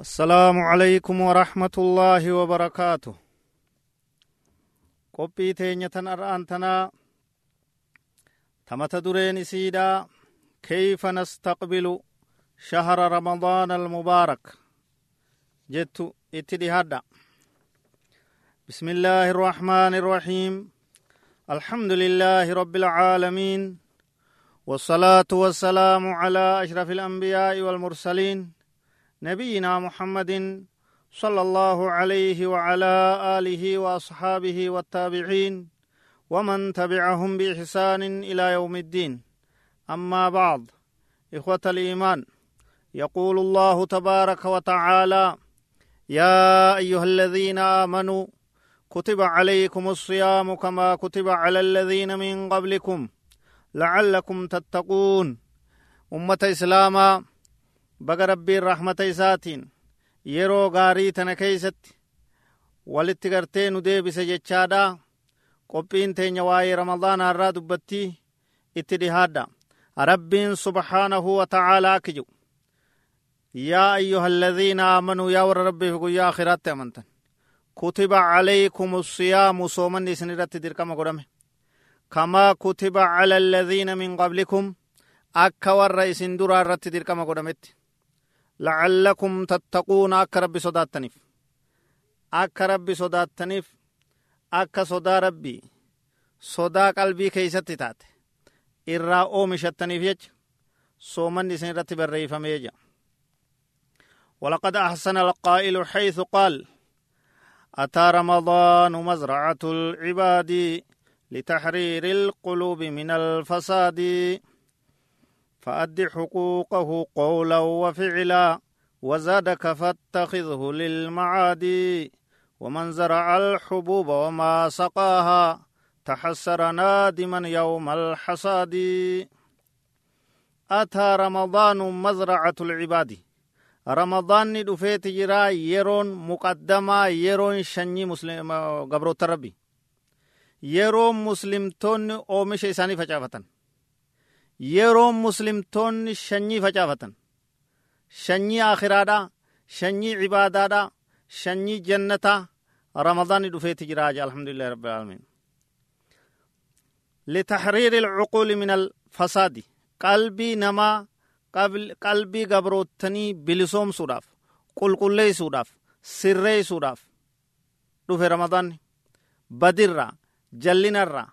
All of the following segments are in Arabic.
السلام عليكم ورحمة الله وبركاته. teenyatan ar'aantanaa tamata dureen isiidha kayfa nastaqbilu shahra ramadaana almubaarak jettu itti dhihadha بسم الله الرحمن الرحيم. الحمد لله رب العالمين والصلاة والسلام على أشرف الأنبياء والمرسلين نبينا محمد صلى الله عليه وعلى آله وأصحابه والتابعين ومن تبعهم بإحسان إلى يوم الدين. أما بعد إخوة الإيمان يقول الله تبارك وتعالى يا أيها الذين آمنوا كتب عليكم الصيام كما كتب على الذين من قبلكم لعلكم تتقون. أمة إسلاما بقى ربي الرحمة إساتين yeroo gaarii tana keeysatti walitti gartee nu deebise jechaadha qophiin teenya waa'ee ramadaana irraa dubbattii itti dhihaadha rabbiin subhaanahu akki jedhu yaa ayyuha alladhiina aamanuu yaa warra rabbiif guyyaa akhiraatti amantan kutiba calaykum siyaamu soomanni isin irratti dirqama godhame kamaa kutiba cala alladhiina min qablikum akka warra isin duraa irratti dirqama godhametti لعلكم تتقون. أك ربي صداتنيف أك ربي صداتنيف أك صدا ربي. صدا قلبي كيست تات إرى أومشتنيف يج. صومن نسين رتب الرئيف ميجا ولقد أحسن القائل حيث قال أتى رمضان مزرعة العباد لتحرير القلوب من الفساد. فأد حقوقه قولا وفعلا وزادك فاتخذه للمعاد ومن زرع الحبوب وما سقاها تحسر نادما يوم الحصاد. أتى رمضان مزرعة العباد. رمضان دفيت جرا يرون مقدمة يرون شني مسلم قبرو تربي يرون مسلمتون أومش إساني فجافتن yeroo muslimtoonni shanyii facaafatan shanyii akhiraadha shanyii cibaadaadha shanyii jannataa ramadaanni dhufeeti jiraaja alhamdulillahi rabbil alamin لتحرير العقول من الفساد قلبي نما qalbii gabroottanii bilisoomsuudhaaf qulqulleeysuudhaaf sirreeysuudhaaf dhufe ramadaanni badirraa jallinarraa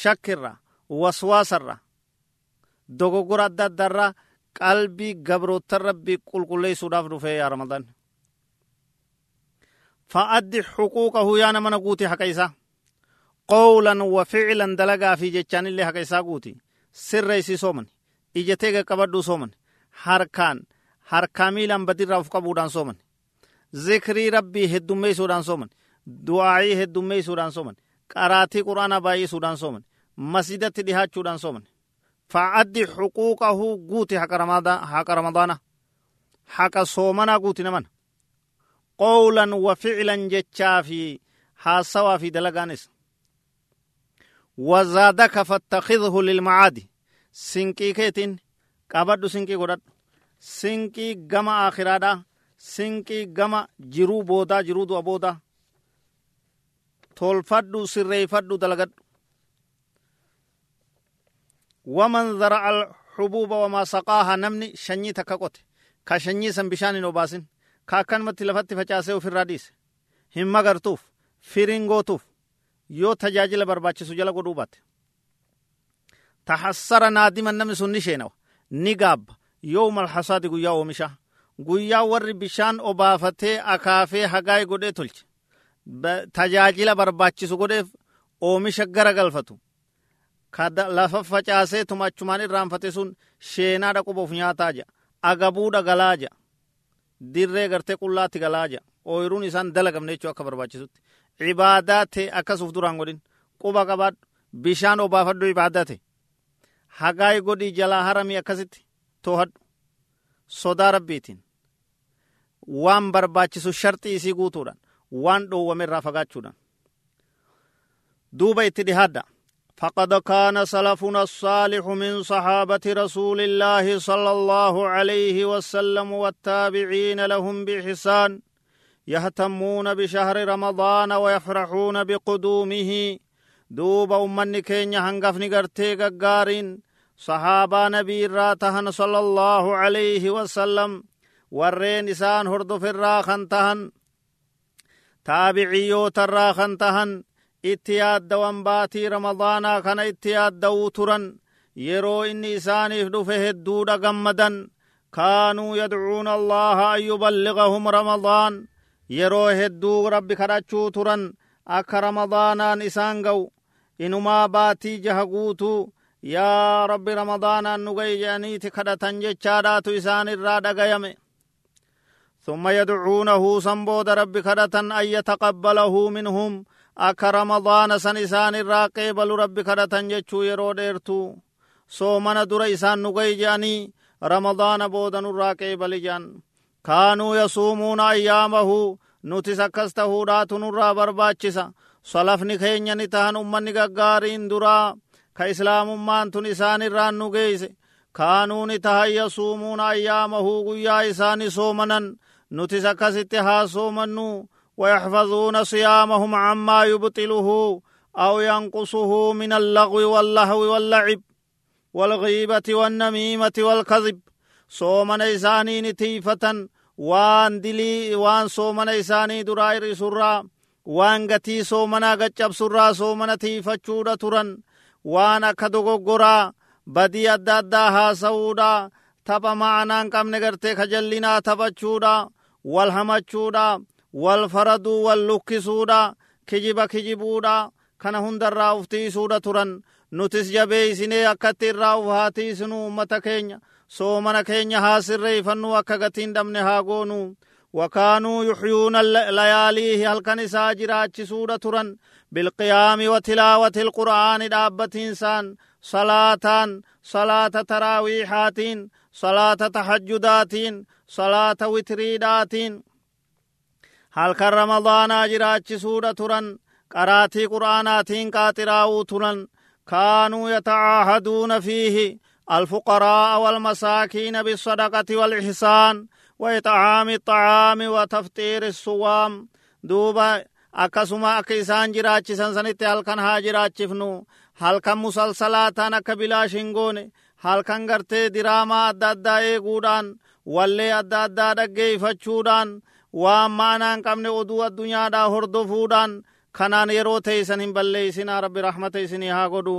shakkirraa waswaasarraa dogoggora adda addaarraa qalbii gabroottan rabbii qulqulleeysuudhaaf dhufee yaa ramadaan fa'addi xuquuqahu yaa namana guuti haqa isaa. Qawlan wa ficlan dalagaa fi jechaanillee haqa isaa guuti. Sirreeysi sooman. Ijatee qaqqabadhuu sooman. Harkaan. Harkaa miilaan badirraa uf qabuudhaan sooman. Zikrii rabbii heddummeeysuudhaan sooman. Du'aa'ii heddummeeysuudhaan sooman. Qaraatii qur'aanaa baay'isuudhaan sooman. Masjidatti dhihaachuudhaan sooman فعد حقوقه قوتي حق رمضان حق رمضان. حق صومنا قوتي نمن قولا وفعلا جتشا في حاسوا في دلقانس. وزادك فاتخذه للمعاد. سنكي كيتين؟ قبض سنكي قدد. سنكي غما آخرادا. سنكي غما جرو بودا جرو دو بودا. تولفدو سريفدو waman zara'al hububa wamaa saqaaha namni shanyii takka qote ka shanyii san bishaan hin obaasin ka akkanumatti lafatti facaasee ofirraa dhiise hin magartuuf firiin gootuuf yoo tajaajila barbaachisu jala godhuu baate tahassara naadiman namni sun ni sheenawa ni gaabba yoomal hasaadi guyyaa oomishaa guyyaa warri bishaan obaafatee akaafee hagaay godhee tolche tajaajila barbaachisu godheef oomisha gara galfatu lafa facaasee tumachumaan irraanfate sun sheenaa dhaquuf nyaataa ja agabuudha galaa ja dirree gartee qullaatti galaa ja ooyiruun isaan dalagamne jechuu akka barbaachisutti. Ibaadaa ta'e akkas uf duraan godhin. Quba qabaadhu. Bishaan obaafadhu ibaadaa ta'e hagaay godhii jalaa haramii akkasitti toohadhu sodaa rabbiitiin. Waan barbaachisu sharxii isii guutuudhaan waan dhoowwame irraa fagaachuudhaan. Duuba itti dhihaadha فقد كان سلفنا الصالح من صحابة رسول الله صلى الله عليه وسلم والتابعين لهم بإحسان يهتمون بشهر رمضان ويفرحون بقدومه. دوب أمني كين هنغفني غرتي غارين صحابة نبي راتهن صلى الله عليه وسلم ورين إسان هردف الراخن تهن. تابعيو تراخن تهن. Itti yaaddawan baatii ramadaanaa kana itti yaadda'uu turan yeroo inni isaaniif dhufe hedduudha gammadan kaanuu yadcuuna allaha an yuballigahum ramadaan yeroo hedduu rabbi kadhachuu turan akka ramadaanaan isaan ga'u inumaa baatii jaha guutuu yaa rabbi ramadaanaan nu ga'i jedhaniiti kadhatan jechaadhaatu isaan irraa dhagayame ثم يدعونه سنبود رب كدة أن يتقبله منهم akka ramadaana san isaan irraa qeebalu rabbi kadhatan jechuu yeroo dheertu soomana dura isaan nu ga'i je'anii ramadaana booda nurraa qeebali je'an kaanuu yasuumuuna ayyaamahu nutis akkas tahuudhaatu nurraa barbaachisa salafni keenya ni tahan ummanni gaggaariin duraa ka islaamummaan tun isaan irraan nu geeyse kaanuu ni tahan yasuumuuna ayyaamahu guyyaa isaani soomanan nutis akkasitti haa soomannuu ويحفظون صيامهم عما يبطله أو ينقصه من اللغو واللهو واللعب والغيبة والنميمة والكذب. صوم نيساني نتيفة. وان دلي وان صوم نيساني درائر سرى وان قتي صوم نغجب سرى صوم نتيفة چودة ترن وان أكدو قرى بدي اداد ها سودا. تبا معنان كم نگرته خجلنا تبا چودا. والهم چودا. Wal faraduu wal lukkisuudha kijiba kijibuudha kana hundarraa uftiisuudha turan nutis jabeeysinee akkatti irraa uf haa tiisinu ummata keenya soomana keenya haa sirreeyfannu akka gatiin dhabne haa goonu وكانوا يحيون لياليه هل كان ساجرا سورة ترا بالقيام وتلاوة القرآن دابة إنسان صلاة صلاة تراويحات صلاة تحجدات صلاة وتريدات halkan ramadaanaa jiraachisuudha turan qaraatii qur'aanaatiin qaaxiraa'uu turan kaanuu yatacaahaduuna fiihi الفقراء والمساكين بالصدقة والإحسان وإطعام الطعام وتفطير الصوام دوبا akkasuma akka isaan jiraachisan sanitti halkan haa jiraachifnu halkan musalsalaataan akka bilaash hin goone halkan gartee diraamaa adda addaa eeguudhaan wallee adda addaa dhaggeeyfachuudhaan waan ma'anaan qabne oduu addunyaadhaa hordofuudhaan kanaan yeroo teeysan hin balleeysinaa rabbi rahmata isinii haa godhu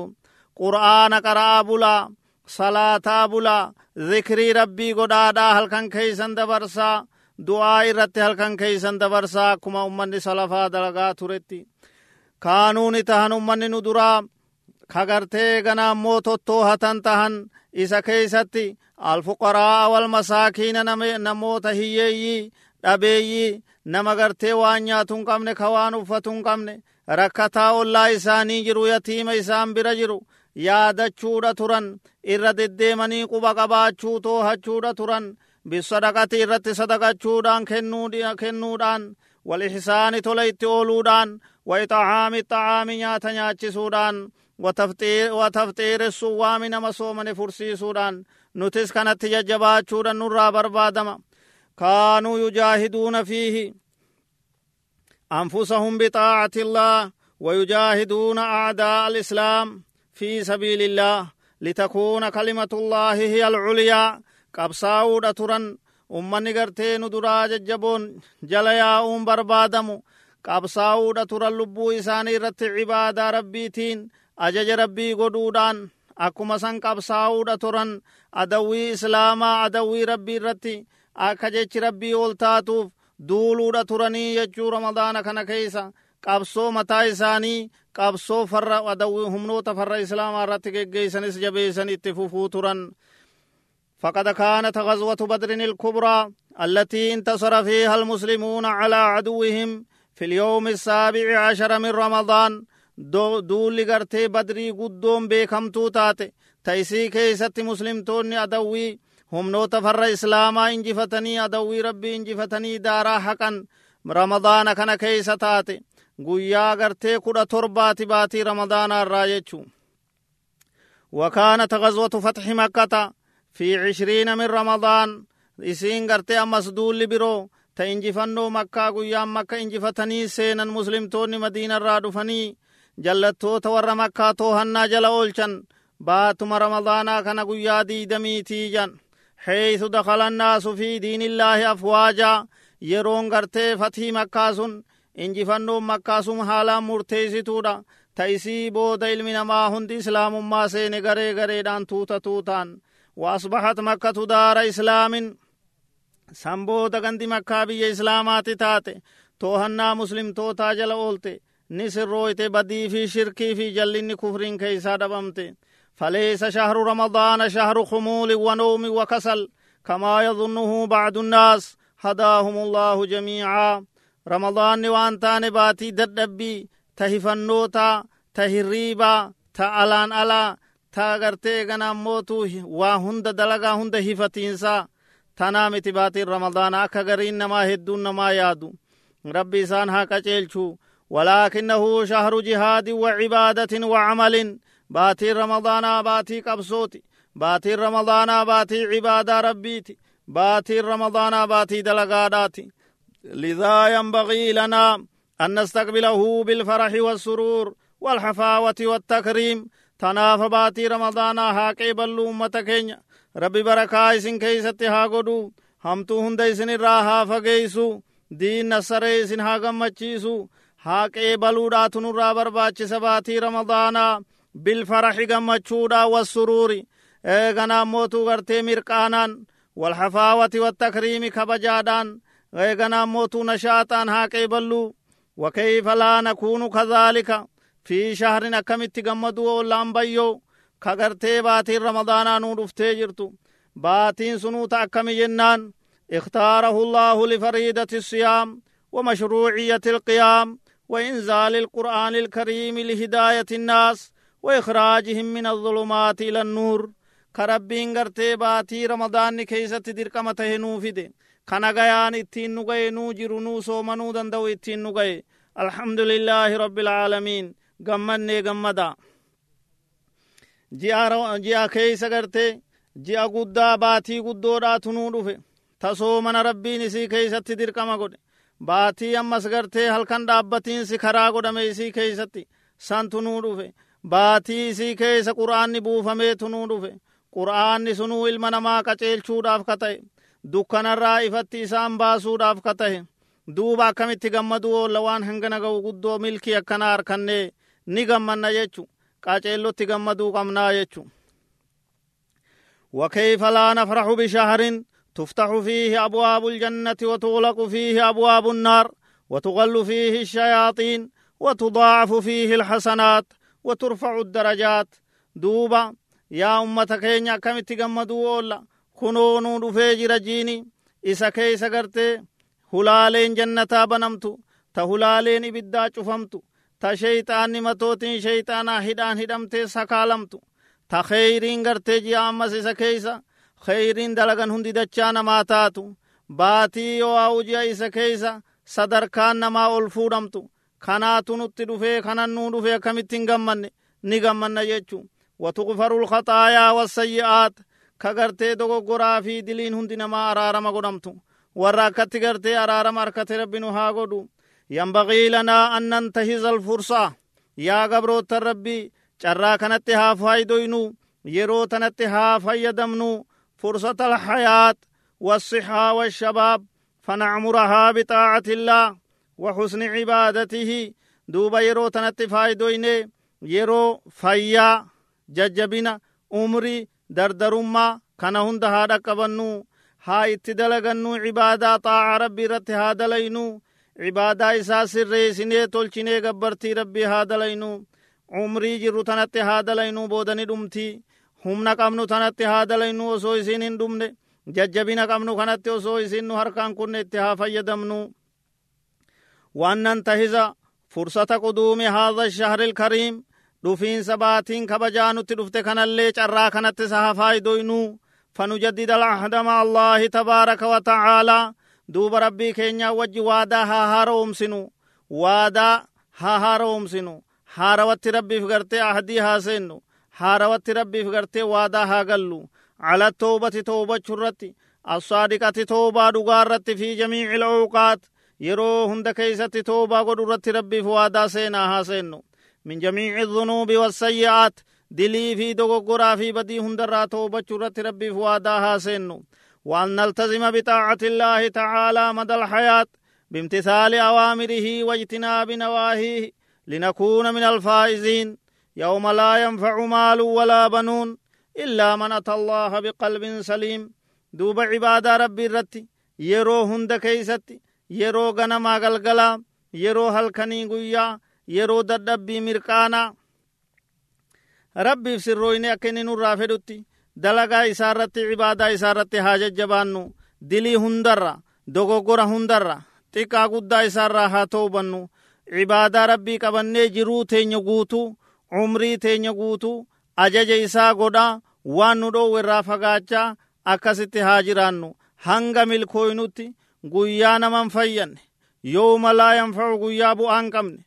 qur'aana qara'aa bulaa salaataa bulaa zikrii rabbii godhaadhaa halkan keeysan dabarsaa du'aa irratti halkan keeysan dabarsaa akkuma ummanni salafaa dalagaa turetti kaanuuni tahan ummanni nu duraa kagartee ganaammoo tottoohatan tahan isa keeysatti alfuqaraa walmasaakiina namoota hiyyeeyyii dhabeeyyii nama gartee waan nyaatu hin qabne ka waan uffatu hin qabne rakkataa ollaa isaanii jiru yatiima isaan bira jiru yaadachuudha turan irra deddeemanii quba qabaachuu toohachuudha turan bisadaqati irratti sadaqachuudhaan kennuudhaan walixsaani tola itti ooluudhaan waixacaami xacaami nyaata nyaachisuudhaan watafxiiressu waami nama soomane fursiisuudhaan nutis kanatti jajjabaachuudhan nurraa barbaadama كانوا يجاهدون فيه أنفسهم بطاعة الله ويجاهدون أعداء الإسلام في سبيل الله لتكون كلمة الله هي العليا. كبساو دتران أمني غرتين دراج الجبون جليا أم بربادم. كبساو دتران لبو إساني رت عبادة ربيتين أجج ربي قدودان. أكما سن كبساو دتران أدوي إسلاما أدوي ربي رتي. Akka jechi rabbii ol taatuuf duuluudha turanii jechuu ramadaana kana keeysa qabsoo mataa isaanii qabsoo farra adawwii humnoota farra islaamaa irratti geggeeysanis jabeeysan itti fufuu turan فقد كانت غزوة بدر الكبرى التي انتصر فيها المسلمون على عدوهم في اليوم السابع عشر من رمضان دول غرتي بدري قدوم بكم تاتي تيسي كيست مسلمتون أدوي humnoota farra islaamaa injifatanii adawwii rabbii injifatanii daaraa haqan ramadaana kana keeysa taate guyyaa gartee kudha torbaati baatii ramadaanaa irraa jechu وكانت غزوة فتح مكة في عشرين من رمضان isiin gartee ammas duulli biroo ta injifannoo makkaa guyyaan makka injifatanii seenan muslimtoonni madiinarraa dhufanii jallattoota warra makkaa toohannaa jala oolchan baatuma ramadaanaa kana guyyaa diidamiitii jan حيث دخل الناس في دين الله أفواجا gartee fatii makkaa sun injifannoon makkaa sun haalaan murteessituudha ta isii booda ilmi namaa hundi islaamummaa seene garee gareedhaan tuuta tuutaan وأصبحت مكة دار إسلام san booda gandi makkaa biyya islaamaati taate toohannaa muslimtootaa jala oolte ni sirrooyte badii fi shirkii fi jallinni kufriin keeysaa dhabamte فليس شهر رمضان شهر خمول ونوم وكسل كما يظنه بعض الناس. هداهم الله جميعا. رمضان وانتان باتي ددبي تهفنوتا تهريبا تألان ألا تاغرتي غنا موتو وهند دلغا هند هفتينسا tanaa miti baatiin ramadaana akka gariin namaa hedduun namaa yaadu rabbi isaan haa qaceelchu walaakinahu shahru jihaadin baatiin ramadaanaa baatii qabsooti baatiin ramadaanaa baatii cibaadaa rabbiiti baatiin ramadaanaa baatii dalagaadhaati lidaa yanbagii lanaa أن نستقبله بالفرح والسرور والحفاوة والتكريم تناف باتي رمضان هاكي بلو أمة كينيا rabbi barakaa isin keeysatti haa godhu hamtuu hunda isin irraa haa fageeysu diin nasaree isin haa gammachiisu haa qeebaluudhaatu nurraa barbaachisa baatii ramadaanaa بالفرح قم تشودا والسرور إيغنا موتو غرتي مرقانان والحفاوة والتكريم كبجادان إيغنا موتو نشاطان هاكي بلو وكيف لا نكون كذلك؟ في شهر نكمت قمدو أولان بيو كغرتي باتي رمضان نور افتجرتو باتين سنو تاكم جنان اختاره الله لفريدة الصيام ومشروعية القيام وإنزال القرآن الكريم لهداية الناس وإخراجهم من الظلمات إلى النور كربين غرتي باتي رمضان كيسة درقمته نوفده kana gayaan ittiin nu gaye nuu jiru nuu soomanuu danda'u ittiin nu gaye alhamdulillaahi rabbil aalamiin gammannee gammada ji'a keeysa garte ji'a guddaa baatii guddoodhaatu nuu dhufe tasoo mana rabbiin isii keeysatti dirqama godhe baatii ammas gartee halkan dhaabbatiinsi karaa godhame isii keeysatti santu nuu dhufe baatii isii keeysa qur'aanni buufameetu nuu dhufe qur'aanni sunuu ilma namaa qaceelchuudhaaf ka ta'e dukkanarraa ifatti isaan baasuudhaaf ka ta'e duuba akkamitti gammadu oolla waan hangana ga'u guddoo milkii akkanaa harkannee ni gammanna jechu qaceellotti gammaduu qabnaa jechu وكيف لا نفرح بشهر تفتح فيه أبواب الجنة وتغلق فيه أبواب النار وتغل فيه الشياطين وتضاعف فيه الحسنات وترفع الدرجات دوبا يا أمة كينيا كم تغمدوا أولا كنونو دفي جرجيني إسا كيسا قرتي هلالين جنتا بنمتو تهلالين إبدا چفمتو ta sheyxaanni matootiin sheyxaanaa hidhaan hidhamtee sakaalamtu ta kheyriin gartee ji'a ammas isa keeysa kheyriin dalagan hundi dachaa namaa taatu baatii yoo a'u ji'a isa kanaatu nutti dhufee kanan nuu dhufee akkamittiin gammanne ni gammanna jechu watuqfaru lkhaxaayaa wassayyi'aat ka gartee dogoggoraa fi diliin hundi namaa araarama godhamtu warra akkatti gartee araarama harkate rabbinu haa godhu ينبغي لنا أن ننتهز الفرصة يا قبروت الربي carraa kanatti haa faayidoynu yeroo tanatti haa fayyadamnu فرصة الحياة والصحة والشباب فنعمرها بطاعة الله وحسن عبادته دوبا يرو تنت فايدوينه يرو فيا ججبنا عمري دردرما كان هند هادا قبنو ها اتدلغنو عبادة طاعة ربي رت هذا لينو cibaadaa isaa sirreessinee tolchinee gabbartii rabbii haa dalaynu umrii jirru tanatti haa dalaynu boodani dhumti humna qabnu tanatti haa dalaynu osoo isin hin dhumne jajjabina qabnu kanatti osoo isin nu harkaan kunne itti haa fayyadamnu nantahiza fursata quduumi haadha shahri ilkariim dhufiinsa baatiin kabajaa nutti dhufte kanallee carraa kanatti isa haa faayidoynu فنجدد العهد مع الله تبارك وتعالى duuba rabbii keenyaa wajji waadaa haa haara'umsinu waadaa haa haara'umsinu haarawatti rabbiif gartee ahdii haa seennu haarawatti rabbiif gartee waadaa haa gallu ala toobati toobachuu irratti assaadiqati toobaa dhugaa irratti fi jamiici lawqaat يرو هند كيسة توبا قد رت ربي فوادا سينا ها سينو من جميع الذنوب والسيئات دلي في دوغو قرا بدي هند را توبا چرت ربي فوادا ها سينو وأن نلتزم بطاعة الله تعالى مدى الحياة بامتثال أوامره واجتناب نواهيه لنكون من الفائزين يوم لا ينفع مال ولا بنون إلا من أتى الله بقلب سليم دوب عباد ربي الرتي يرو هند كيستي يرو غنما غلغلا يرو هلكني قيا يرو ددبي مرقانا ربي في سرويني أكني نور فدوتي dalagaa isaa irratti cibaadaa isaa irratti haa jajjabaannu dilii hundarra dogoggora hundarra xiqqaa guddaa isaarraa haa toobannu cibaadaa rabbii qabannee jiruu teenya guutuu umrii teenya guutuu ajaja isaa godhaa waan nu dhoowwe irraa fagaachaa akkasitti haa jiraannu hanga milkooynutti guyyaa naman fayyanne yooma laa yanfa'u guyyaa bu'aa hin qabne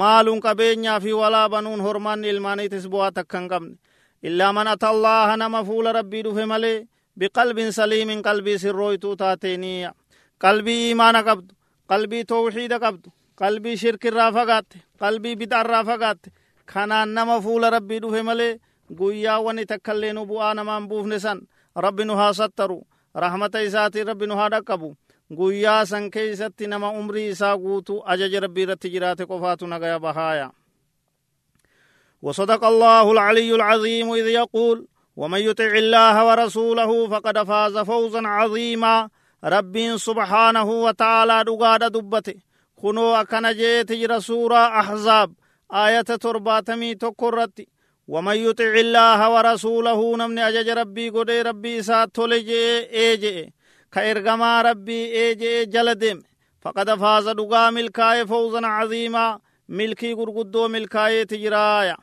maaluun qabeenyaa fi walaa banuun hormaanni ilmaaniitis bu'aa takka hin qabne illaa man ata allaha nama fuula rabbii dhufe malee biqalbin saliimin qalbii sirrooytuu taateeniya qalbii imaana qabdu qalbii towxiida qabdu qalbii shirkirraa fagaatte qalbii bid'arraa fagaatte kanaan nama fuula rabbii dhufe malee guyyaa wani takkaillee nu bu'aa namaan buufne san rabbi nu haa sattaru rahmata isaatiin rabbi nu haa dhaqqabu guyyaa san keeysatti nama umrii isaa guutuu ajaja rabbii irratti jiraate qofaatu nagaya bahaaya. وصدق الله العلي العظيم إذ يقول ومن يطع الله ورسوله فقد فاز فوزا عظيما رب سبحانه وتعالى دقاد دبته كنو أكن جيت سورة أحزاب آية ترباتمي تكرت ومن يطع الله ورسوله نمن أجج ربي قد ربي سات كإرغما ربي إيجي جلدم. فقد فاز دقا ملكاي فوزا عظيما. ملكي قرقدو ملكاي تجرايا.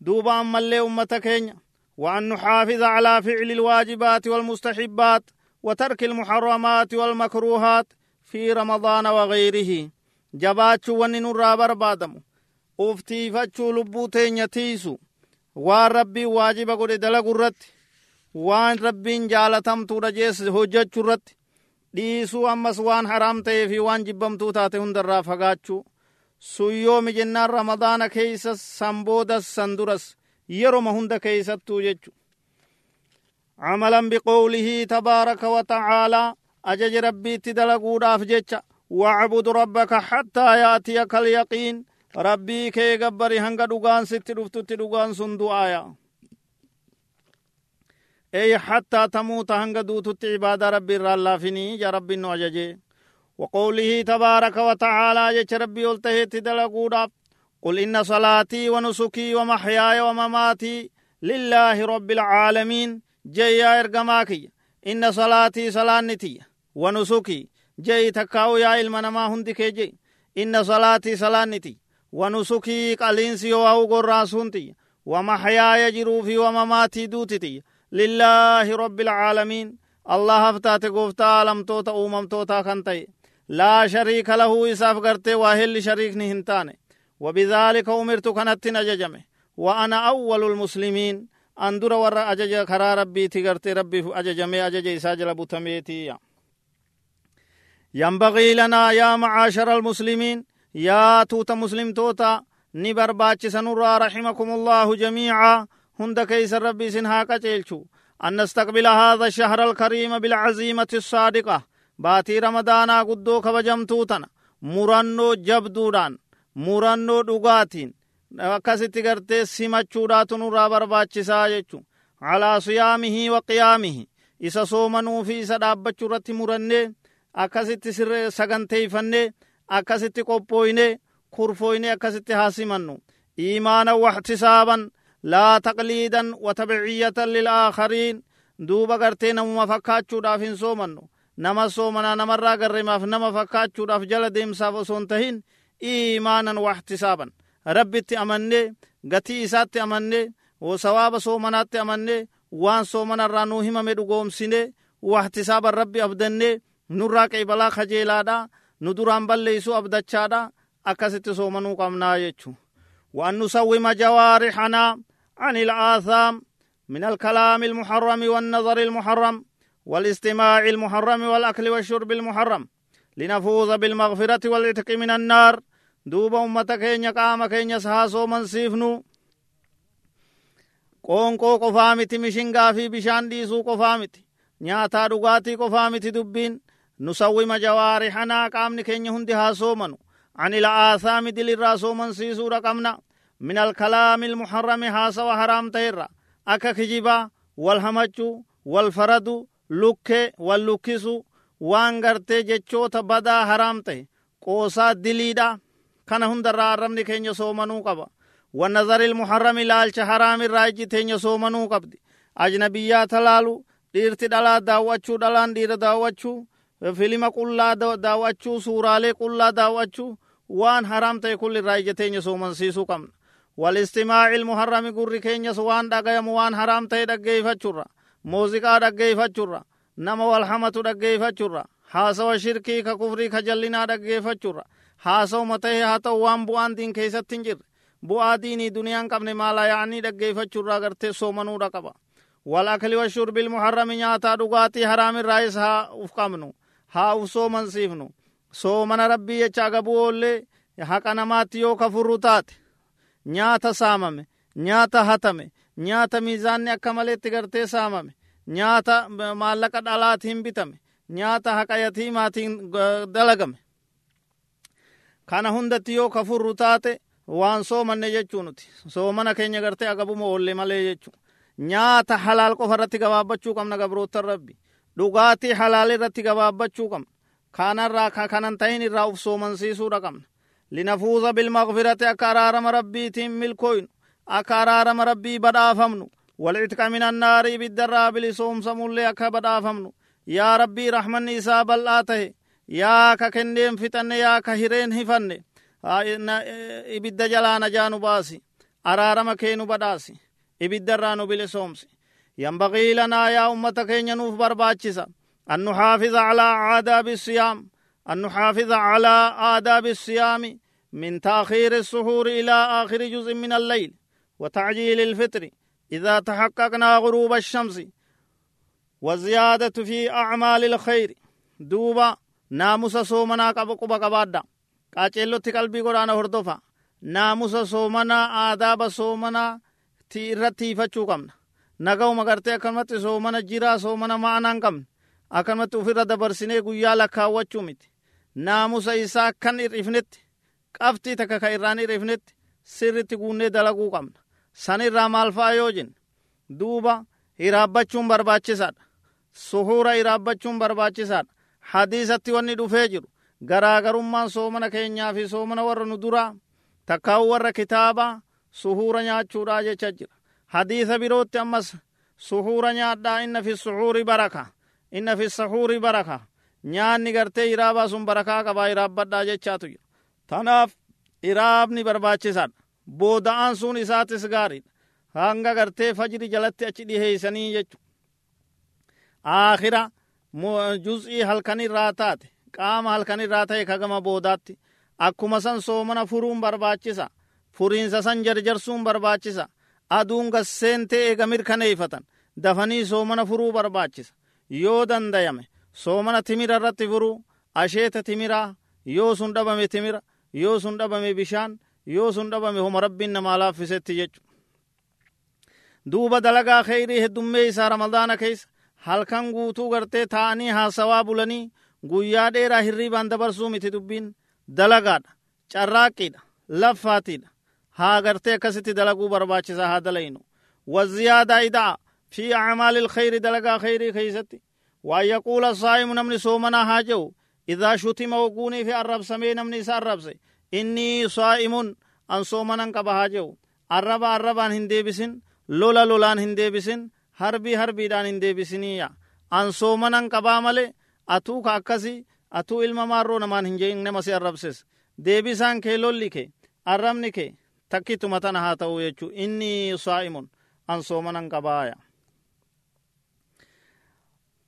دوبا ملي أمة كينيا وأن نحافظ على فعل الواجبات والمستحبات وترك المحرمات والمكروهات في رمضان وغيره. جباتشو ونن الرابر بادم lubbuu teenya tiisu waan rabbiin waajiba godhe dalagu irratti waan rabbiin jaalatamtuudha jees hojjechuu irratti dhiisuu ammas waan haraam ta'ee fi waan jibbamtuu taate hundarraa fagaachuu suyyoomi jennaan ramadaana keeysa san boodas san duras yeroma hunda keeysattuu jechu عملا بقوله تبارك وتعالى أجج ربي تدلقوداف جيتشا واعبد ربك حتى يأتيك اليقين ربي كي قبري هنگا دوغان ست رفتت دوغان سندو آيا أي حتى تموت هنگا دوتت عبادة ربي رالافني يا ربي نو أججي وقوله تبارك وتعالى جيش ربي قلته تدلقوداف قل إن صلاتي ونسكي ومحياي ومماتي لله رب العالمين جيا إرقماكي إن صلاتي صلانتي ونسكي جي تكاو يا المنما هندك جي إن صلاتي صلانتي ونسكي قلينسي وهو قراسونتي ومحياي جروفي ومماتي دوتتي لله رب العالمين. الله هفتات قفتا لمتوتا أوممتوتا كنتي لا شريك له إساف قرتي واهل شريك نهنتاني وبذلك أمرت كانت نججمه وأنا أول المسلمين أندر ور أجج خرا ربي تغرت ربي أججمي أجج إساجل بتميتي ينبغي لنا يا معاشر المسلمين يا توت مسلم توتا. نبر باچ سنرى رحمكم الله جميعا هند كيس ربي سنها قچلچو أن نستقبل هذا الشهر الكريم بالعزيمة الصادقة باتي رمضانا قدو كبجمتوتنا مرنو جبدودان murannoo dhugaatiin akkasitti gartee simachuudhaatu nurraa barbaachisaa jechu calaa siyaamihii wa qiyaamihi isa soomanuu fi isa dhaabbachuu irratti murannee akkasitti saganteeyfannee akkasitti qophooyne kurfooyne akkasitti haa simannu iimaanan waxtisaaban laa taqliidan wa tabiciyatan lil'aakhariin duuba gartee namuma fakkaachuudhaaf hin soomannu nama soomanaa namarraa garremaaf nama fakkaachuudhaaf jala deemsaaf osoo hin tahin iimaanan waxtisaaban rabbitti amannee gatii isaatti amannee sawaaba soomanaatti amannee waan soomanarraa nuu himame dhugoomsinee waxtisaaban rabbi abdannee nurraa qeebalaa kajeelaadha nu duraan balleeysuu abdachaadha akkasitti soomanuu qabnaa jechu waan nu sawwima jawaarihanaa عن الآثام من الكلام المحرم والنظر المحرم والاستماع المحرم والأكل والشرب المحرم. لنفوز بالمغفرة والعتق من النار. دوب أمة كينيا قام كينيا سهاسو من سيفنو. miti mishingaa fi bishaan dhiisuu qofaa miti nyaataa dhugaatii qofaa miti dubbiin nusawwima jawaarixanaa qaamni keenya hundi haa soomanu عن الآثام دل الراسومن سيسورة قمنا من الكلام المحرم هاسوا حرام تيرا أكا كجيبا والهمجو والفرد لك واللكسو waan gartee jechoota badaa haram ta'e qoosaa diliidha kana hundarraa arrabni keenya soomanuu qaba والنظر المحرم لالچ حرام الراجي تينيا سومنو قبدي أجنبيا تلالو dhiirti dhalaa daawwachuu dhalaan dhiira daawwachuu filima qullaa daawwachuu suuraalee qullaa daawwachuu waan haraam ta'e kulli irraa ija teenya soomansiisuu qabna walistimaaci ilmuharrami gurri keenyas waan dhagayamu waan haraam ta'e dhaggeeyfachurra muuziqaa dhaggeeyfachurra nama wal hamatu dhaggeeyfachurra haasawa shirkii ka kufrii ka jallinaa dhaggeeffachurra haasawuma ta'e haa ta'u waan bu'aan diin keessatti hin jirre bu'aa diinii duniyaan qabne maalaa yaa'anii dhaggeeffachurraa gartee soomanuudha qaba والأكل والشرب المحرم نياتا دغاتي حرام الرئيس ها افقامنو ها افسومن سيفنو jechaa gabuollee haqa namaatti yoo kafurru taate nyaata saamame nyaata hatame nyaata miizaanni akka maleetti gartee saamame nyaata maallaqa dhalaatiin bitame nyaata haqa yatiimaatiin dalagame kana hundatti yoo kafurru taate waan soomanne jechuu nuti soomana keenya gartee agabuma oolle malee jechuu nyaata halaal qofa irratti gabaabbachuu qabna gabroottan rabbi dhugaatii halaal irratti gabaabbachuu qabna kanarraa kanan ta'in irraa uf soomansiisuudha qabna araarama rabbiitiin milkooynu akka araarama rabbii badhaafamnu walcitqa min annaari ibiddarraa bilisoomsamullee akka badhaafamnu yaa rabbii rahmanni isaa bal'aa tahe yaa ka kenneen fixanne yaa ka hireen hifanne ibidda jalaa najaanu baasi araarama keenu badhaasi ibiddarraa nu bilisoomsi ينبغي لنا يا أمة كين نوف برباتشسا أن نحافظ على آداب الصيام أن نحافظ على آداب الصيام من تأخير السحور إلى آخر جزء من الليل وتعجيل الفطر إذا تحققنا غروب الشمس وزيادة في أعمال الخير. دوبا ناموسا سومنا قبقب قبادا قاچلو تقل بي قرآن هردوفا. ناموس سومنا آداب سومنا تيرا تيفا چوكمنا نغو مغرتي اکرمت سومنا جيرا سومنا معنان کم. اکرمت افراد برسنے گویا لکھا وچومتي naamusa isaa akkan hir'ifnetti qabxii takka ka irraan hir'ifnetti sirritti guunnee dalaguu qabna sanirraa maal fa'a yoo jenne duuba hiraabbachuun barbaachisaadha suhuura hiraabbachuun barbaachisaadha hadiisatti wanni dhufee jiru garaagarummaan soomana keenyaa fi soomana warra nu duraa takkaa'u warra kitaabaa suhuura nyaachuudha jecha jira hadiisa birootti ammas suhuura nyaadhaa inna fi suhuuri baraka inna fi suhuuri baraka nyaanni gartee iraabaa sun barakaa qabaa iraabbadhaa jechaatu jira tanaaf iraabni barbaachisaadha booda'aan sun isaatis gaariidha hanga gartee fajri jalatti achi dhiheeysanii jechu aakhira juz'ii halkanirraa taate qaama halkanirraa ta'e kagama boodaatti akkuma san soomana furuun barbaachisa furiinsa san jarjarsuun barbaachisa aduun gasseentee eega mirkaneeyfatan dafanii soomana furuu barbaachisa yoo dandayame soomana timira irratti furuu asheeta timiraa yoo sun dhabame timira yoo sun dhabame bishaan yoo sun dhabame homa rabbiin namaa laaffisetti jechu duuba dalagaa kheyrii heddummee isaa ramadaana keessa halkan guutuu gartee ta'anii haasawaa bulanii guyyaa dheeraa hirriibaan dabarsuu miti dubbiin dalagaadha carraaqqiidha laffaatiidha haa gartee akkasitti dalaguu barbaachisaa haa dalaynu waziyaadaa ida'a fi acmaali ilkhayri dalagaa khayrii keeysatti waan yaquula saa'imu namni soomanaa haa jehu idaa shutima woguunii fi arrabsamee namni isa arrabse innii saa'imun an soomanan qaba haa jehu arraba arrabaan hin deebisin lola lolaan hin deebisin harbii harbiidhaan hin deebisiniya an soomanan qabaa male atuu ka akkasi atuu ilma maarroo namaan hin jein nama si arrabses deebisaan kee lolli kee arrabni kee takkituma tana haa ta'u jechu inni saa'imun an soomanan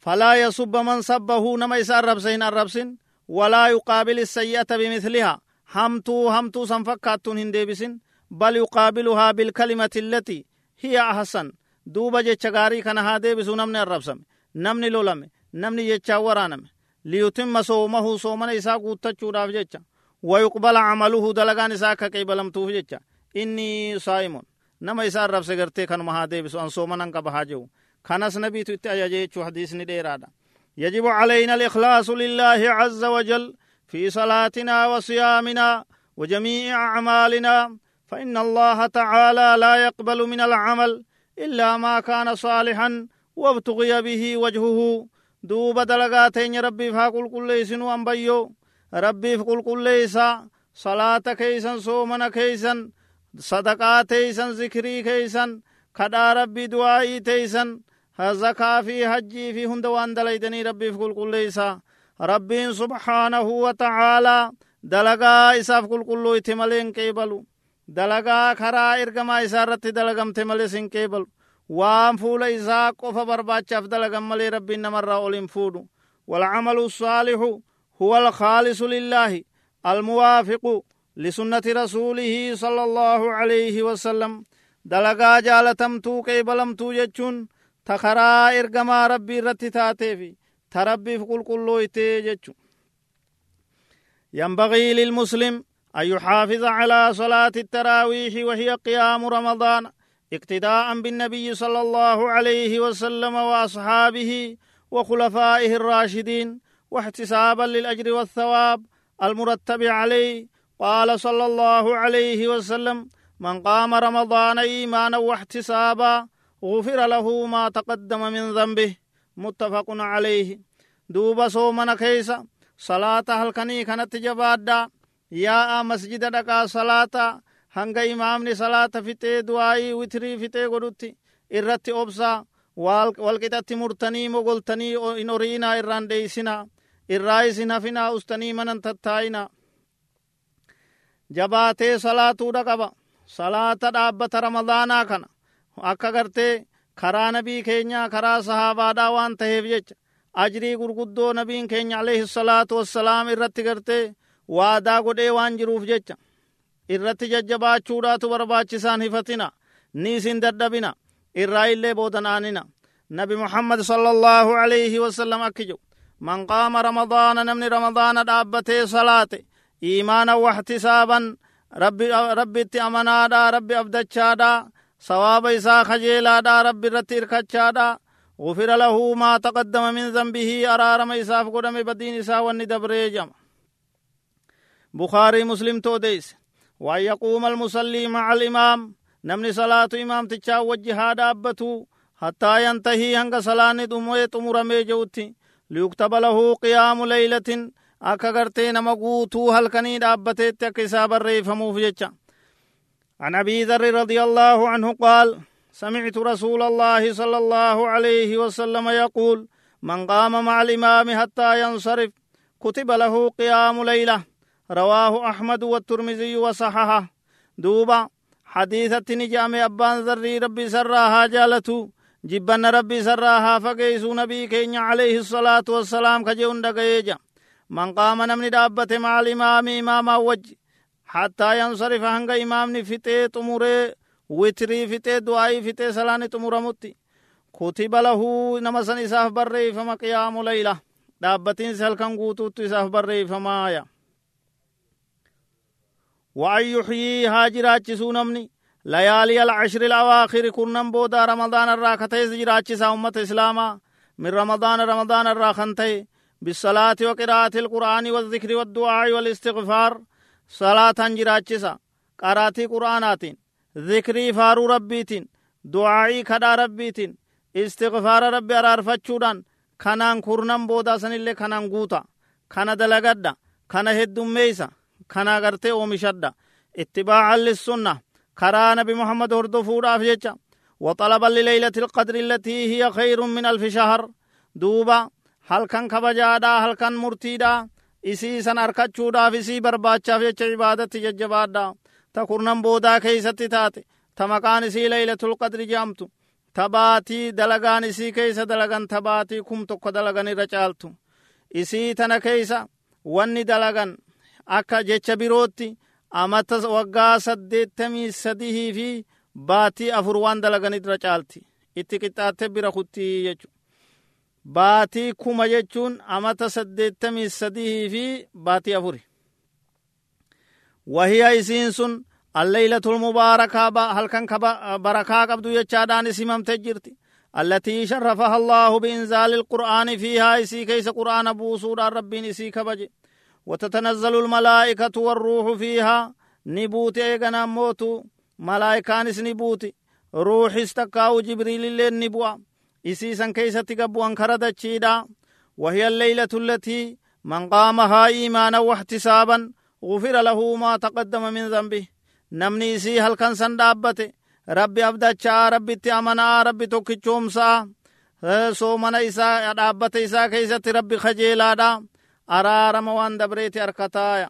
qabaaya falaa yasubba man sabbahu nama isa arrabse hin arrabsin walaa yuqaabil isayyi'ata bimithlihaa hamtuu hamtuu san fakkaattuun hin deebisin bal yuqaabiluhaa bilkalimati allatii hiya ahsan duuba jecha gaarii kana haa deebisu namni arrabsame namni lolame namni jechaa waraaname liyutimma soomahu soomana isaa guuttachuudhaaf jecha wayuqbala camaluhu dalagaan isaa akka qeebalamtuuf jecha inni saa'imun nama isaa arrabse gartee kanas nabiitu itti ajaje jechuu يجب علينا الإخلاص لله عز وجل في صلاتنا وصيامنا وجميع أعمالنا فإن الله تعالى لا يقبل من العمل إلا ما كان صالحا وابتغي به وجهه. دوب دلقاتين ربي فاقل كل ليسن وانبيو ربي فقل كل ليسا صلاة كيسا صومنا كيسا صدقات تيسا ذكري كيسا كدا ربي دعائي تيسا زكاة في حجي في هند وأن دليدني ربي فقل كل ليسا ربي سبحانه وتعالى دلقا إساف كل كل إتمالين كيبلو. ergamaa isaa irratti dalagamte malee sin qeebalu waan fuula isaa qofa barbaachaaf dalagan malee rabbiin namarraa ol hin fuudhu والعمل الصالح هو الخالص لله الموافق لسنة رسوله صلى الله عليه وسلم. دلقا جالتمتو جتشون تخرا إرقما ربي رتي تاتي تربي في قل قلو ينبغي للمسلم أن يحافظ على صلاة التراويح وهي قيام رمضان اقتداء بالنبي صلى الله عليه وسلم وأصحابه وخلفائه الراشدين واحتسابا للأجر والثواب المرتب عليه قال صلى الله عليه وسلم من قام رمضان إيمانا واحتسابا غفر له ما تقدم من ذنبه متفق عليه دوب صومنا كيس صلاة هلكني كانت جبادا yaa'a masjida dhaqaa salaata hanga imaamni salaata fixee du'aayii witrii fixee godhutti irratti obsaa walqixatti murtanii mogoltanii in oriinaa irraan dheeysinaa irraa isin hafinaa ustanii manan tattaa'inaa jabaatee salaatuudha qaba salaata dhaabbata ramadaanaa kana akka gartee karaa nabii keenyaa karaa sahaabaadhaa waan taheef jecha ajrii gurguddoo nabiin keenya alayhi salaatu wassalaam irratti gartee waadaa godhee waan jiruuf jecha irratti jajjabaachuudhaatu barbaachisaan hifatina ni isin dadhabina irraa illee boodana'anina nabi muhammad sala allaahu alayhi wasallam akki jedhu man qaama ramadaana namni ramadaana dhaabbatee salaate iimaana waxtisaaban rabbitti amanaadha rabbi abdachaadha sawaaba isaa kajeelaadha rabbi irratti irkachaadha غفر له ما تقدم من ذنبه. أرارم إساف قدم بدين إسا وني دبريجم بخاري مسلم توديس. وأن يقوم المصلي مع الإمام. نمني صلاة إمام تچا وجها دابتو حتى ينتهي هنگ صلاة دموه تمرمي جوتي ليكتب له قيام ليلة. akka gartee nama guutuu halkanii dhaabbateetti akka isaa barreeffamuuf jecha عن أبي ذر رضي الله عنه قال سمعت رسول الله صلى الله عليه وسلم يقول من قام مع الإمام حتى ينصرف كتب له قيام ليلة رواه أحمد والترمذي وصححه. دوبا حديثة نجام أبان ذري ربي سراها جالتو. جبن ربي سراها فقيسو نبي كين عليه الصلاة والسلام كجون دقيجا من قام نمني دابت مع الإمام إماما وجه. حتى ينصرف هنگ إمامني فتي تمره وتري فتي دعائي فتي سلاني تمرمتي كتب له نمسن إساف بري فما قيام ليلة دابتين سهل قوتوت إساف بري فما آيا وأن يحيي هاجراچسو نمني ليالي العشر الأواخر كنن بودا رمضان الراكتي جراچسا أمة إسلاما۔ من رمضان رمضان الراخنتي بالصلاة وقراءة القرآن والذكر والدعاء والاستغفار۔ صلاة جراچسا قراتي قرآناتين ذكري فارو ربيتين دعائي كدا ربيتين استغفار ربي أرارفتشودان kanaan kurnan boodaa sanillee kanaan guuta kana dalagadha kana heddummeeysa kana gartee oomishadha ittibaacan lissunna karaa nabi muhammad hordofuudhaaf jecha وطلبا لليلة القدر التي هي خير من ألف شهر دوبا هل كان كبجادا هل كان مرتيدا isii san arkachuudhaaf isii barbaachaaf jecha cibaadatti jajjabaadha ta kurnan boodaa keeysatti taate ta maqaan isii laylatul qadri jedhamtu ta baatii dalagaan isii keeysa dalagan ta baatii kum tokko dalagan irra caaltu isii tana keeysa wanni dalagan akka jecha birootti amata waggaa saddeettamii sadihii fi baatii afur waan dalaganirra caalti itti qixxaatte bira kuttii jechu baatii kuma jechuun amata saddeettamii sadihii fi baatii afuri wahiya isiin sun alleylatul mubaarakaa halkan barakaa qabdu jechaadhaan isimamte jirti التي شرفها الله بإنزال القرآن فيها إسي كيس قرآن بوسود ربين إسي كبج وتتنزل الملائكة والروح فيها نبوت إيغنا موتو ملائكانس نبوت روح استقاو جبريل اللي نبوا كيس تقبو أنكرد تشيدا وهي الليلة التي من قامها إيمانا واحتسابا غفر له ما تقدم من ذنبه نمني إسي هل كان سن دابته rabbi abdachaa rabbitti amanaa rabbi tokkichoomsaa soomana isaa dhaabbata isaa keeysatti rabbi kajeelaadha araarama waan dabreeti harkataaya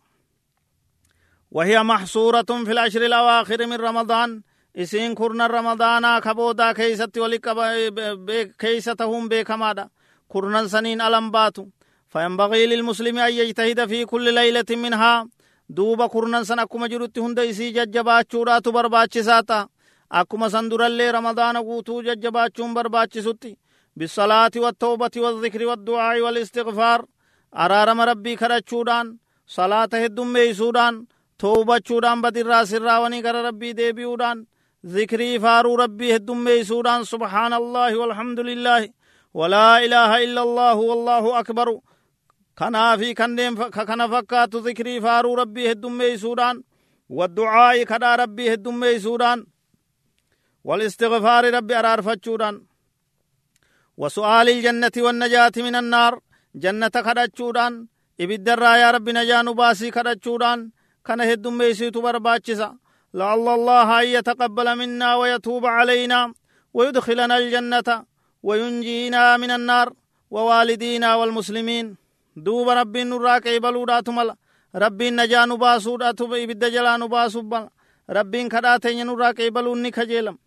وهي محصورة في العشر الأواخر من رمضان إسين كرنا رمضانا كبودا كيست ولك كيستهم بكمادا كرنا سنين ألم فينبغي للمسلم أن يجتهد في كل ليلة منها دوب كرنا سن أكما جرت هند إسي ججبات شورات بربات ساتا akkuma san durallee ramadaana guutuu jajjabaachuun barbaachisutti bisalaati wattawbati wadhikri waddu'aa'i walistigfaar araarama rabbii kadhachuudhaan salaata heddummeeysuudhaan towbachuudhaan badirraa sirraawanii gara rabbii deebi'uudhaan ذكري فارو ربي هدمي سودان سبحان الله والحمد لله ولا إله إلا الله والله أكبر. كنا في كندين كنا فكات ذكري فارو ربي هدمي سودان والدعاء كدا ربي هدمي سودان والاستغفار ربي أرار فتشودان وسؤال الجنة والنجاة من النار جنة كدتشودان إبد يا ربي نجان باسي كدتشودان كان هدم ميسيت برباتشسا. لعل الله أن يتقبل منا ويتوب علينا ويدخلنا الجنة وينجينا من النار ووالدينا والمسلمين. دوب ربي نراك إبلودات ملا ربي نجان باسودات إبد جلان باسو ربي كداتين نراك إبلوني كجيلم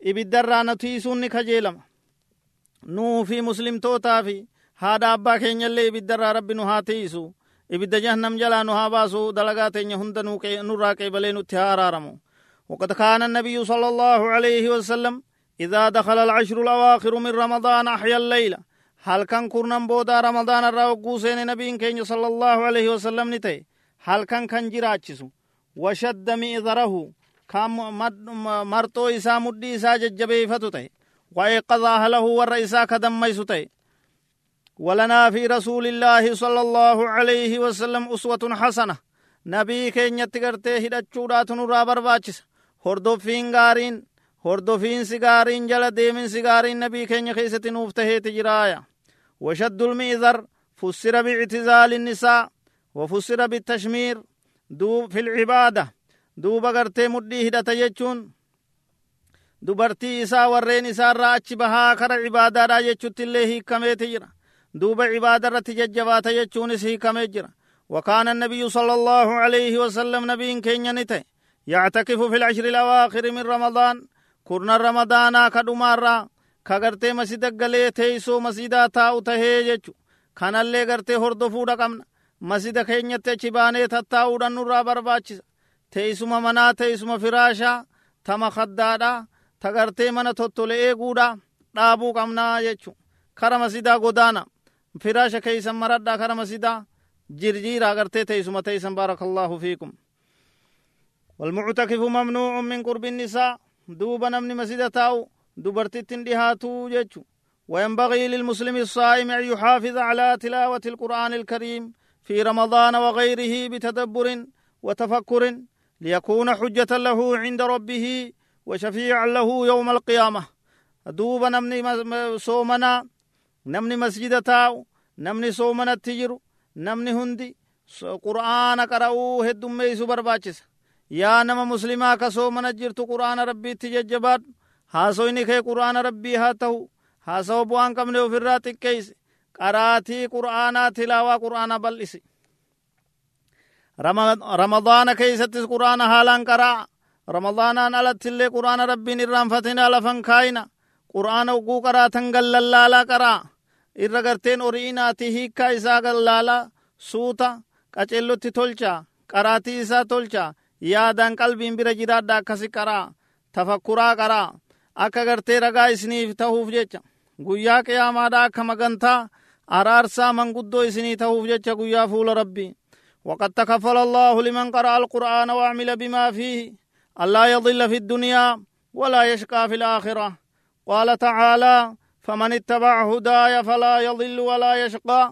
ibiddarraa natiisuun ni kajeelama nuu fi muslimtootaa fi haadha abbaa keenyallee ibiddarraa rabbi nu haa tiisu ibidda jahannam jalaa nu haa baasu dalagaa teenya hunda nurraa qeebalee nutti haa araaramu. وقد كان النبي صلى الله عليه وسلم إذا دخل العشر الأواخر من رمضان أحيا الليل هل كان كرنم بودا رمضان الراوقو سين نبي كين صلى الله عليه وسلم نتي هل كان كان جراچسو وشد مئذره marxoo isaa mudhii isaa jajjabeeffatu ta'e. وأيقظ أهله والرئيسا كدميس تي ولنا في رسول الله صلى الله عليه وسلم أسوة حسنة. نبي كين يتقرتي هدتشورات نورا برباچس. هردوفين غارين هردوفين سيغارين جل ديمين سيغارين نبي كين خيسة نوفته تجرايا وشد المئذر فسر باعتزال النساء وفسر بالتشمير. دو في العبادة duuba gartee mudhii hidhata jechuun dubartii isaa warreen isaarraa achi bahaa kara cibaadaadha jechutti illee hiikameeti jira duuba cibaada irratti jajjabaata jechuunis hiikamee jira وكان النبي صلى الله عليه وسلم نبي كين نته يعتكف في العشر الأواخر من رمضان كرنا رمضان كدمارا كغرتي مسجد غلي تيسو مسجدا تاو تهيجچو كان اللي غرتي هردفو دقمنا مسجد كينيت چبانه تتاو دنورا برباچس teessuma manaa teessuma firaashaa tama kaddaadha tagartee mana tottole eeguudha dhaabuu qabnaa jechu kara masidaa godaana firaasha keeysan maradhaa kara masidaa jirjiira agartee teessuma teeysan baarakallahu fiikum. والمعتكف ممنوع من قرب النساء دوب نمني مسجد تاو دبرتت دهاتو جيتشو وينبغي للمسلم الصائم أن يحافظ على تلاوة القرآن الكريم في رمضان وغيره بتدبر وتفكر ليكون حجة له عند ربه وشفيعا له يوم القيامة دوب نمني صومنا نمني مسجد تاو namni soomanatti jiru namni hundi qura'aana qara'uu heddummeeysu barbaachisa yaa nama muslimaa ka soomana jirtu qura'aana rabbiitti jajjabaadhu haasoyni kee qura'aana rabbii haa ta'u haasawa bu'aan qabne ofirraa xiqqeeyse qaraatii qura'aanaa tilaawaa qura'aana bal'isi ramadaana keeysattis qura'aana haalaan qara'a ramadaanaan alattillee quraana rabbiin irraanfatinaa lafan kaayina qura'aana oguu qaraatan gallallaalaa qara'a irra garteen ori'inaati hiikkaa isaa gallaalaa suuta qacellotti tolcha qaraatii isaa tolcha yaadaan qalbiin bira jiraadha akkasi qaraa tafakkuraa qaraa akka gartee ragaa isiniif tahuuf jecha guyyaa qiyaamaadha akka magantaa araarsaa manguddoo isinii tahuuf jecha guyyaa fuula rabbii وقد تكفل الله لمن قرأ القرآن وعمل بما فيه ألا يضل في الدنيا ولا يشقى في الآخرة قال تعالى فمن اتبع هداي فلا يضل ولا يشقى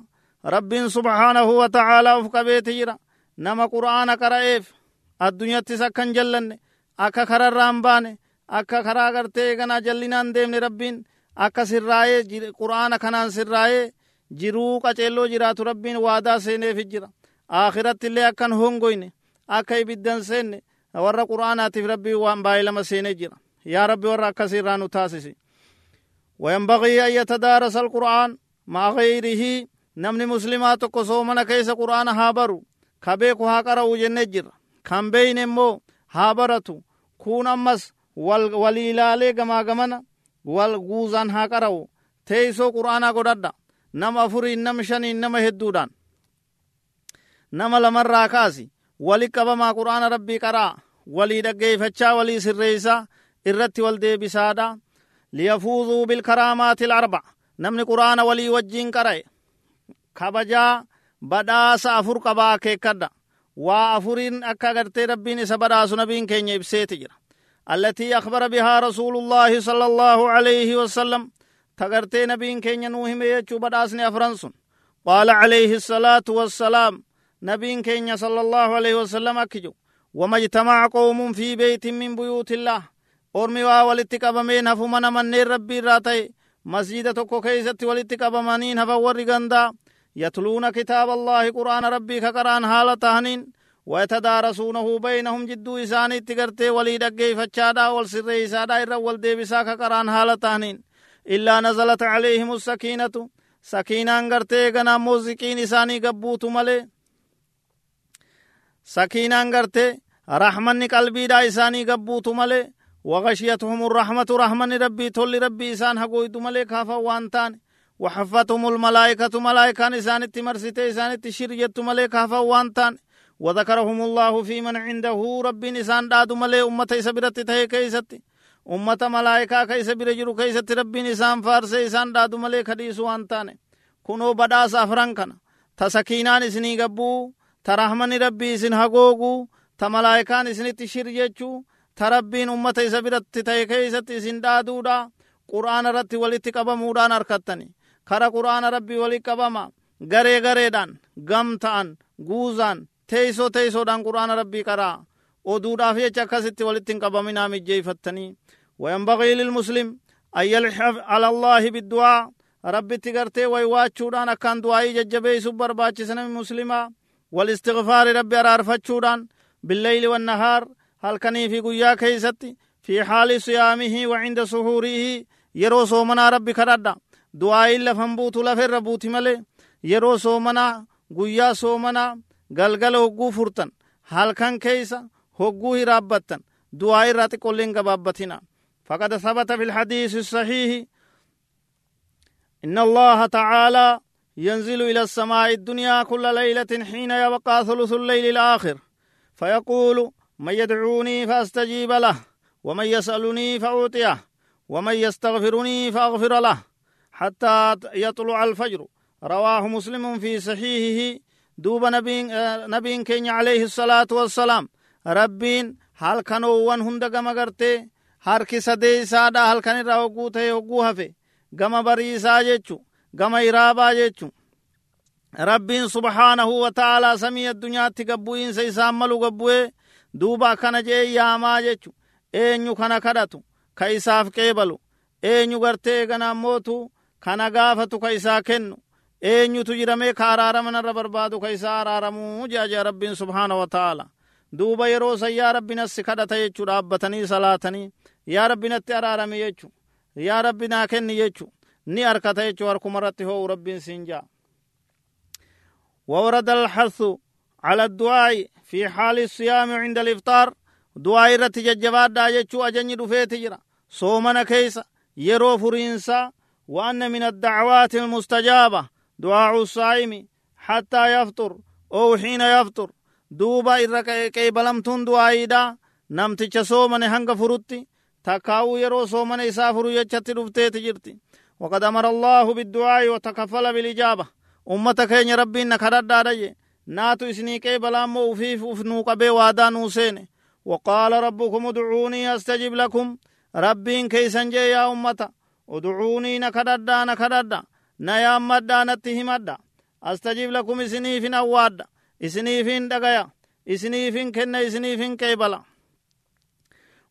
رب سبحانه وتعالى أفك بيتيرا نما قرآن قرأيف الدنيا تسكن جلن أكا خرر رامبان أكا خرا غرتي غنا جلنان ديمن ربين أكا سرائي قرآن خنان سرائي jiruu qaceelloo jiraatu rabbiin waadaa seeneef jira akhiratti illee akkan hongoyne akka ibiddan seenne warra qur'aanaatiif rabbii waan baay'ee lama seenee jira yaa rabbi warra akkasii irraa nu taasisi وينبغي أن يتدارس القرآن مع غيره نمني مسلمات قصومنا كيس قرآن هابرو كبيكو هاقرأو جنجر كم بين مو هابرتو كون أمس وليلالي غما غمنا والغوزان هاقرأو تيسو قرآن قدد نم أفرين نم شنين نم هدودان nama lamarraa kaasi wali qabamaa qur'aana rabbii qaraa walii dhaggeeffachaa walii sirreeysaa irratti wal deebisaadha ilarba namni qur'aana walii wajjiin qara'e kabajaa badhaasa afur qabaa akeekkadha waa afuriin akka agartee rabbiin isa badhaasu nabiin keenya ibseeti jira التي أخبر بها رسول الله صلى الله عليه وسلم تغرتي نبين كين نوهم يجو بداسني أفرنسون قال عليه الصلاة والسلام نبين كين صلى الله عليه وسلم أكجو وما اجتمع قوم في بيت من بيوت الله أرمي walitti qabamee nafuma manneen rabbii irraa ta'e masjida tokko keeysatti walitti qabamaniin hafan warri gandaa yatluuna kitaaba allaahi qur'aana rabbii ka qaraan haala tahaniin. ويتدارسونه بينهم جدو إساني تقرتي ولي دقي فچادا والسر إسادا إرى والديبسا كقران حالتانين إلا نزلت عليهم السكينة سكينة انغرتي غنا موزقين إساني قبوت ملي سكينة انغرتي رحمن قلبي دا إساني قبوت ملي وغشيتهم الرحمة رحمن ربي تول ربي إسان حقويت ملي كافا وانتان. وحفتهم الملائكة ملائكة إسان التمرسيتي إسان التشريت ملي كافا وانتان. وذكرهم الله في من عنده رب نسان دادو ملي أمة إسا برت تهي كيست. أمة ملائكة كيس برجرو كيست رب نسان فارس إسان دادو ملي خديسو وانتان. كنو بدا سافران كان. تسكينان إسني قبو ترحمن ربي إسن حقوقو تملائكان إسني تشير تربين أمة إسا برت تهي كيست إسن دادو دا قرآن رت ولت قبمودان أركتني kara quraana rabbii wali qabama. Garee gareedhaan gamta'an guuzaan teeysoo teeysoodhaan quraana rabbii qaraa oduudhaaf jecha akkasitti walitti hin qabaminaa mijjeeyfattanii وينبغي للمسلم أن يلحف على الله بالدعاء ربي تغرتي ويواتشودان أكان دعائي ججبي سبر باچسن مسلما والاستغفار ربي أرار فتشودان بالليل هل كني في قيا كيستي في حال صيامه وعند سهوره يرو صومنا ربي كردا du'aayin lafan buutu laferra buuti male yeroo soomanaa guyyaa soomanaa galgala hogguu furtan halkan keeysa hogguu hiraabbattan du'aa irraa xiqqolleen gabaabbatina فقد ثبت في الحديث الصحيح إن الله تعالى ينزل إلى السماء الدنيا كل ليلة حين يبقى ثلث الليل الآخر فيقول من يدعوني فأستجيب له ومن يسألني فأعطيه ومن يستغفرني فأغفر له حتى يطلع الفجر رواه مسلم في صحيحه دوب نبين كين عليه الصلاة والسلام ربين هل كانوا وان هند غما غرتي harki sadee isaadha halkan irraa hogguu ta'e hogguu hafe gama bariisaa jechu gama iraabaa jechu rabbiin subhaanahu wa ta'aalaa samii addunyaatti gabbu'iinsa isaan malu gabbu'ee duuba akkana jee yaamaa jechu eenyu kana kadhatu ka isaaf qeebalu eenyu gartee eganaammootu kana gaafatu ka isaa kennu eenyutu jiramee ka araarama narra barbaadu ka isaa araaramuu jaaja rabbiin subhaana wa ta'ala duuba yeroo san yaa rabbi nassi kadhata jechuu dhaabbatanii salaatanii yaa rabbi natti jechu yaa rabbi naa kenni jechu ni arkata jechuu harkuma irratti hoo'u rabbiin siin jaa وورد الحث على الدعاء في حال الصيام عند الإفطار. دعاء ججبات دا جچو أجني دفيت جرا. صومنا كيس يرو فرينسا وأن من الدعوات المستجابة. دعاء الصائم حتى يفطر أو حين يفطر. دوبا إرى كيبلمتون دعائدا نمتش صومن هنگ takkaa'uu yeroo soomana isaa furu jechatti dhufteeti jirti وقد أمر الله بالدعاء وتكفل بالإجابة. أمة كين ربين نكرد ناتو إسني كي بلا مو في فنو قبي وادا نوسين وقال ربكم ادعوني أستجب لكم ربين كي سنجي يا أمة ادعوني نكرد نكرد نيامد نتهمد أستجب لكم إسني فين أواد إسني فين دقيا إسني فين كن كي بلا۔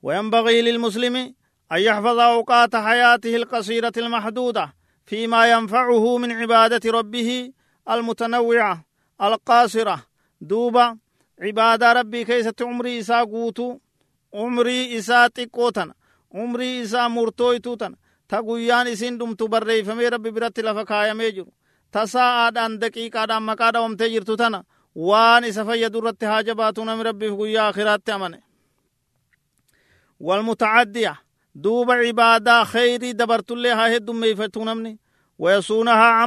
وينبغي للمسلم أن يحفظ أوقات حياته القصيرة المحدودة فيما ينفعه من عبادة ربه المتنوعة۔ القاصرة. دوبا عبادة ربي كيسة عمري إسا قوتو عمري إسا تقوتن عمري إسا مرتويتوتن تقويان إسين دم تبري فمي ربي برات لفكايا ميجر تسا آدان دقيقة آدان مقادة ومتجرتو تنا وان إسا فيدو رت حاجباتو نم ربي فقويا آخرات تأمنه والمتعدية. دوب عبادة خيري دبرت الله هد ميفتونمني ويصونها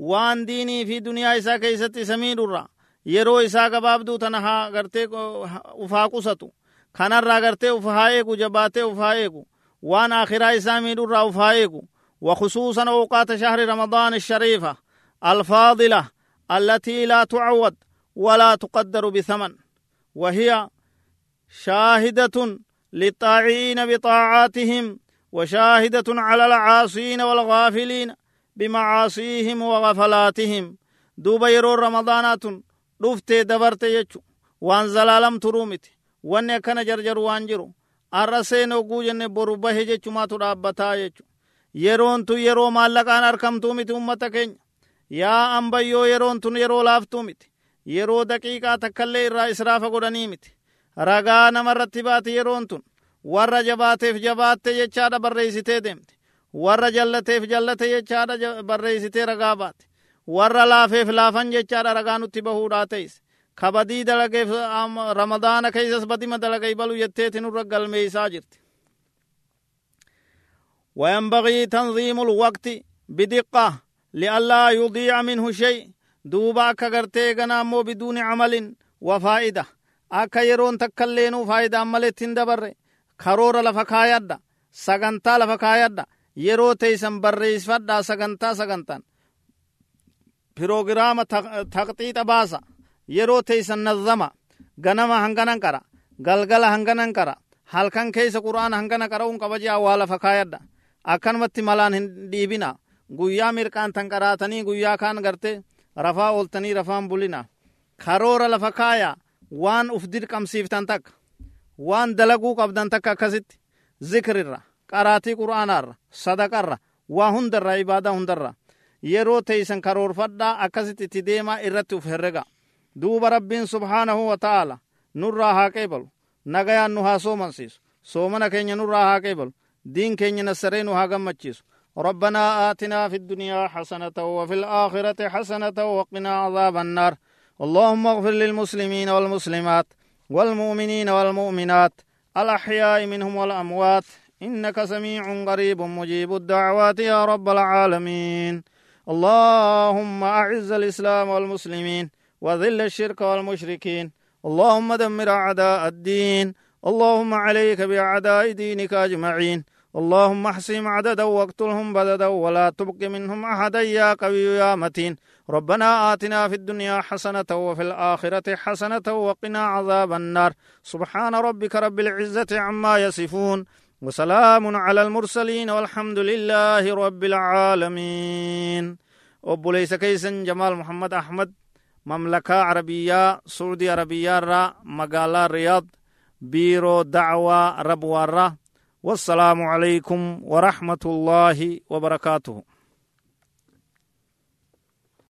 عما يضره في دينه ودنياه وان ديني في دنيا إسا كيست سمين الرا يرو إسا قبابدو تنها غرتي أفاقستو كان الرا غرتي أفهايكو جباتي أفهايكو وان آخرا إسا مين الرا أفهايكو وخصوصا أوقات شهر رمضان الشريفة الفاضلة التي لا تعود ولا تقدر بثمن وهي شاهدة للطاعين بطاعاتهم وشاهدة على العاصين والغافلين بمعاصيهم وغفلاتهم دوب يرو رمضانات dhufte dabarte jechu waan zalaalam turuu miti wanni akkana jarjaru waan jiru arra seen oguu jenne boru bahe jechumaatu dhaabbataa jechu yeroon tun yeroo maallaqaan arkamtuu miti ummata keenya yaa ambayyoo yeroon tun yeroo laaftuu miti yeroo daqiiqaa takkallee irraa israafa godhanii miti ragaa namarratti baate yeroon tun warra jabaateef jabaatte jechaadha barreeysitee deemte warra jallateef jallate jechaadha barreeysitee ragaa baate warra laafeef laafan jechaadha ragaa nutti bahuudhaa teeyse kabadii dalageef ramadaana keeysas badima dalagay balu jetteeti nurra galmeeysaa jirti وينبغي تنظيم الوقت بدقة لئلا يضيع منه شيء دوبا كغرتي غنامو بدون عمل وفائدة faayidaa maletti hin dabarre karoora lafa kaayadha sagantaa lafa kaayadha yeroo teeysan barreessifadhaa sagantaa sagantaan. Piroogiraama taqxiixa baasa. Yeroo teeysan nazama. Ganama hanganan qara. Galgala hanganan qara. Halkan keeysa qur'aana hangana qara'uun qabajaa waa lafa kaayadha. Akkanumatti malaan hin dhiibina guyyaa mirqaan tan qaraatanii guyyaa kaan garte rafaa ooltanii rafaan bulina karoora lafa kaayaa waan uf dirqamsiiftan takka. Waan dalaguu qabdan takka akkasitti. Zikrirra qaraatii qur'aanaarra sadaqarra waa hundarra ibaadaa hundarra yeroo teeysan karoorfadhaa akkasitti itti deemaa irratti uf herrega duuba rabbiin subhaanahu wa ta'aala nurraa haa qeebalu nagayaan nu haa soomansiisu soomana keenya nurraa haa qeebalu diin keenya nassaree nu haa gammachiisu ربنا آتنا في الدنيا حسنة وفي الآخرة حسنة وقنا عذاب النار اللهم اغفر للمسلمين والمسلمات والمؤمنين والمؤمنات الأحياء منهم والأموات إنك سميع قريب مجيب الدعوات يا رب العالمين. اللهم أعز الإسلام والمسلمين وذل الشرك والمشركين. اللهم دمر أعداء الدين. اللهم عليك بأعداء دينك أجمعين. اللهم احصهم عددا واقتلهم بددا ولا تبق منهم أحدا يا قوي يا متين. ربنا آتنا في الدنيا حسنة وفي الآخرة حسنة وقنا عذاب النار. سبحان ربك رب العزة عما يصفون. وسلام على المرسلين والحمد لله رب العالمين أبو ليس كيسا جمال محمد أحمد مملكة عربية سعودي عربية را مقالة رياض بيرو دعوة ربوارة والسلام عليكم ورحمة الله وبركاته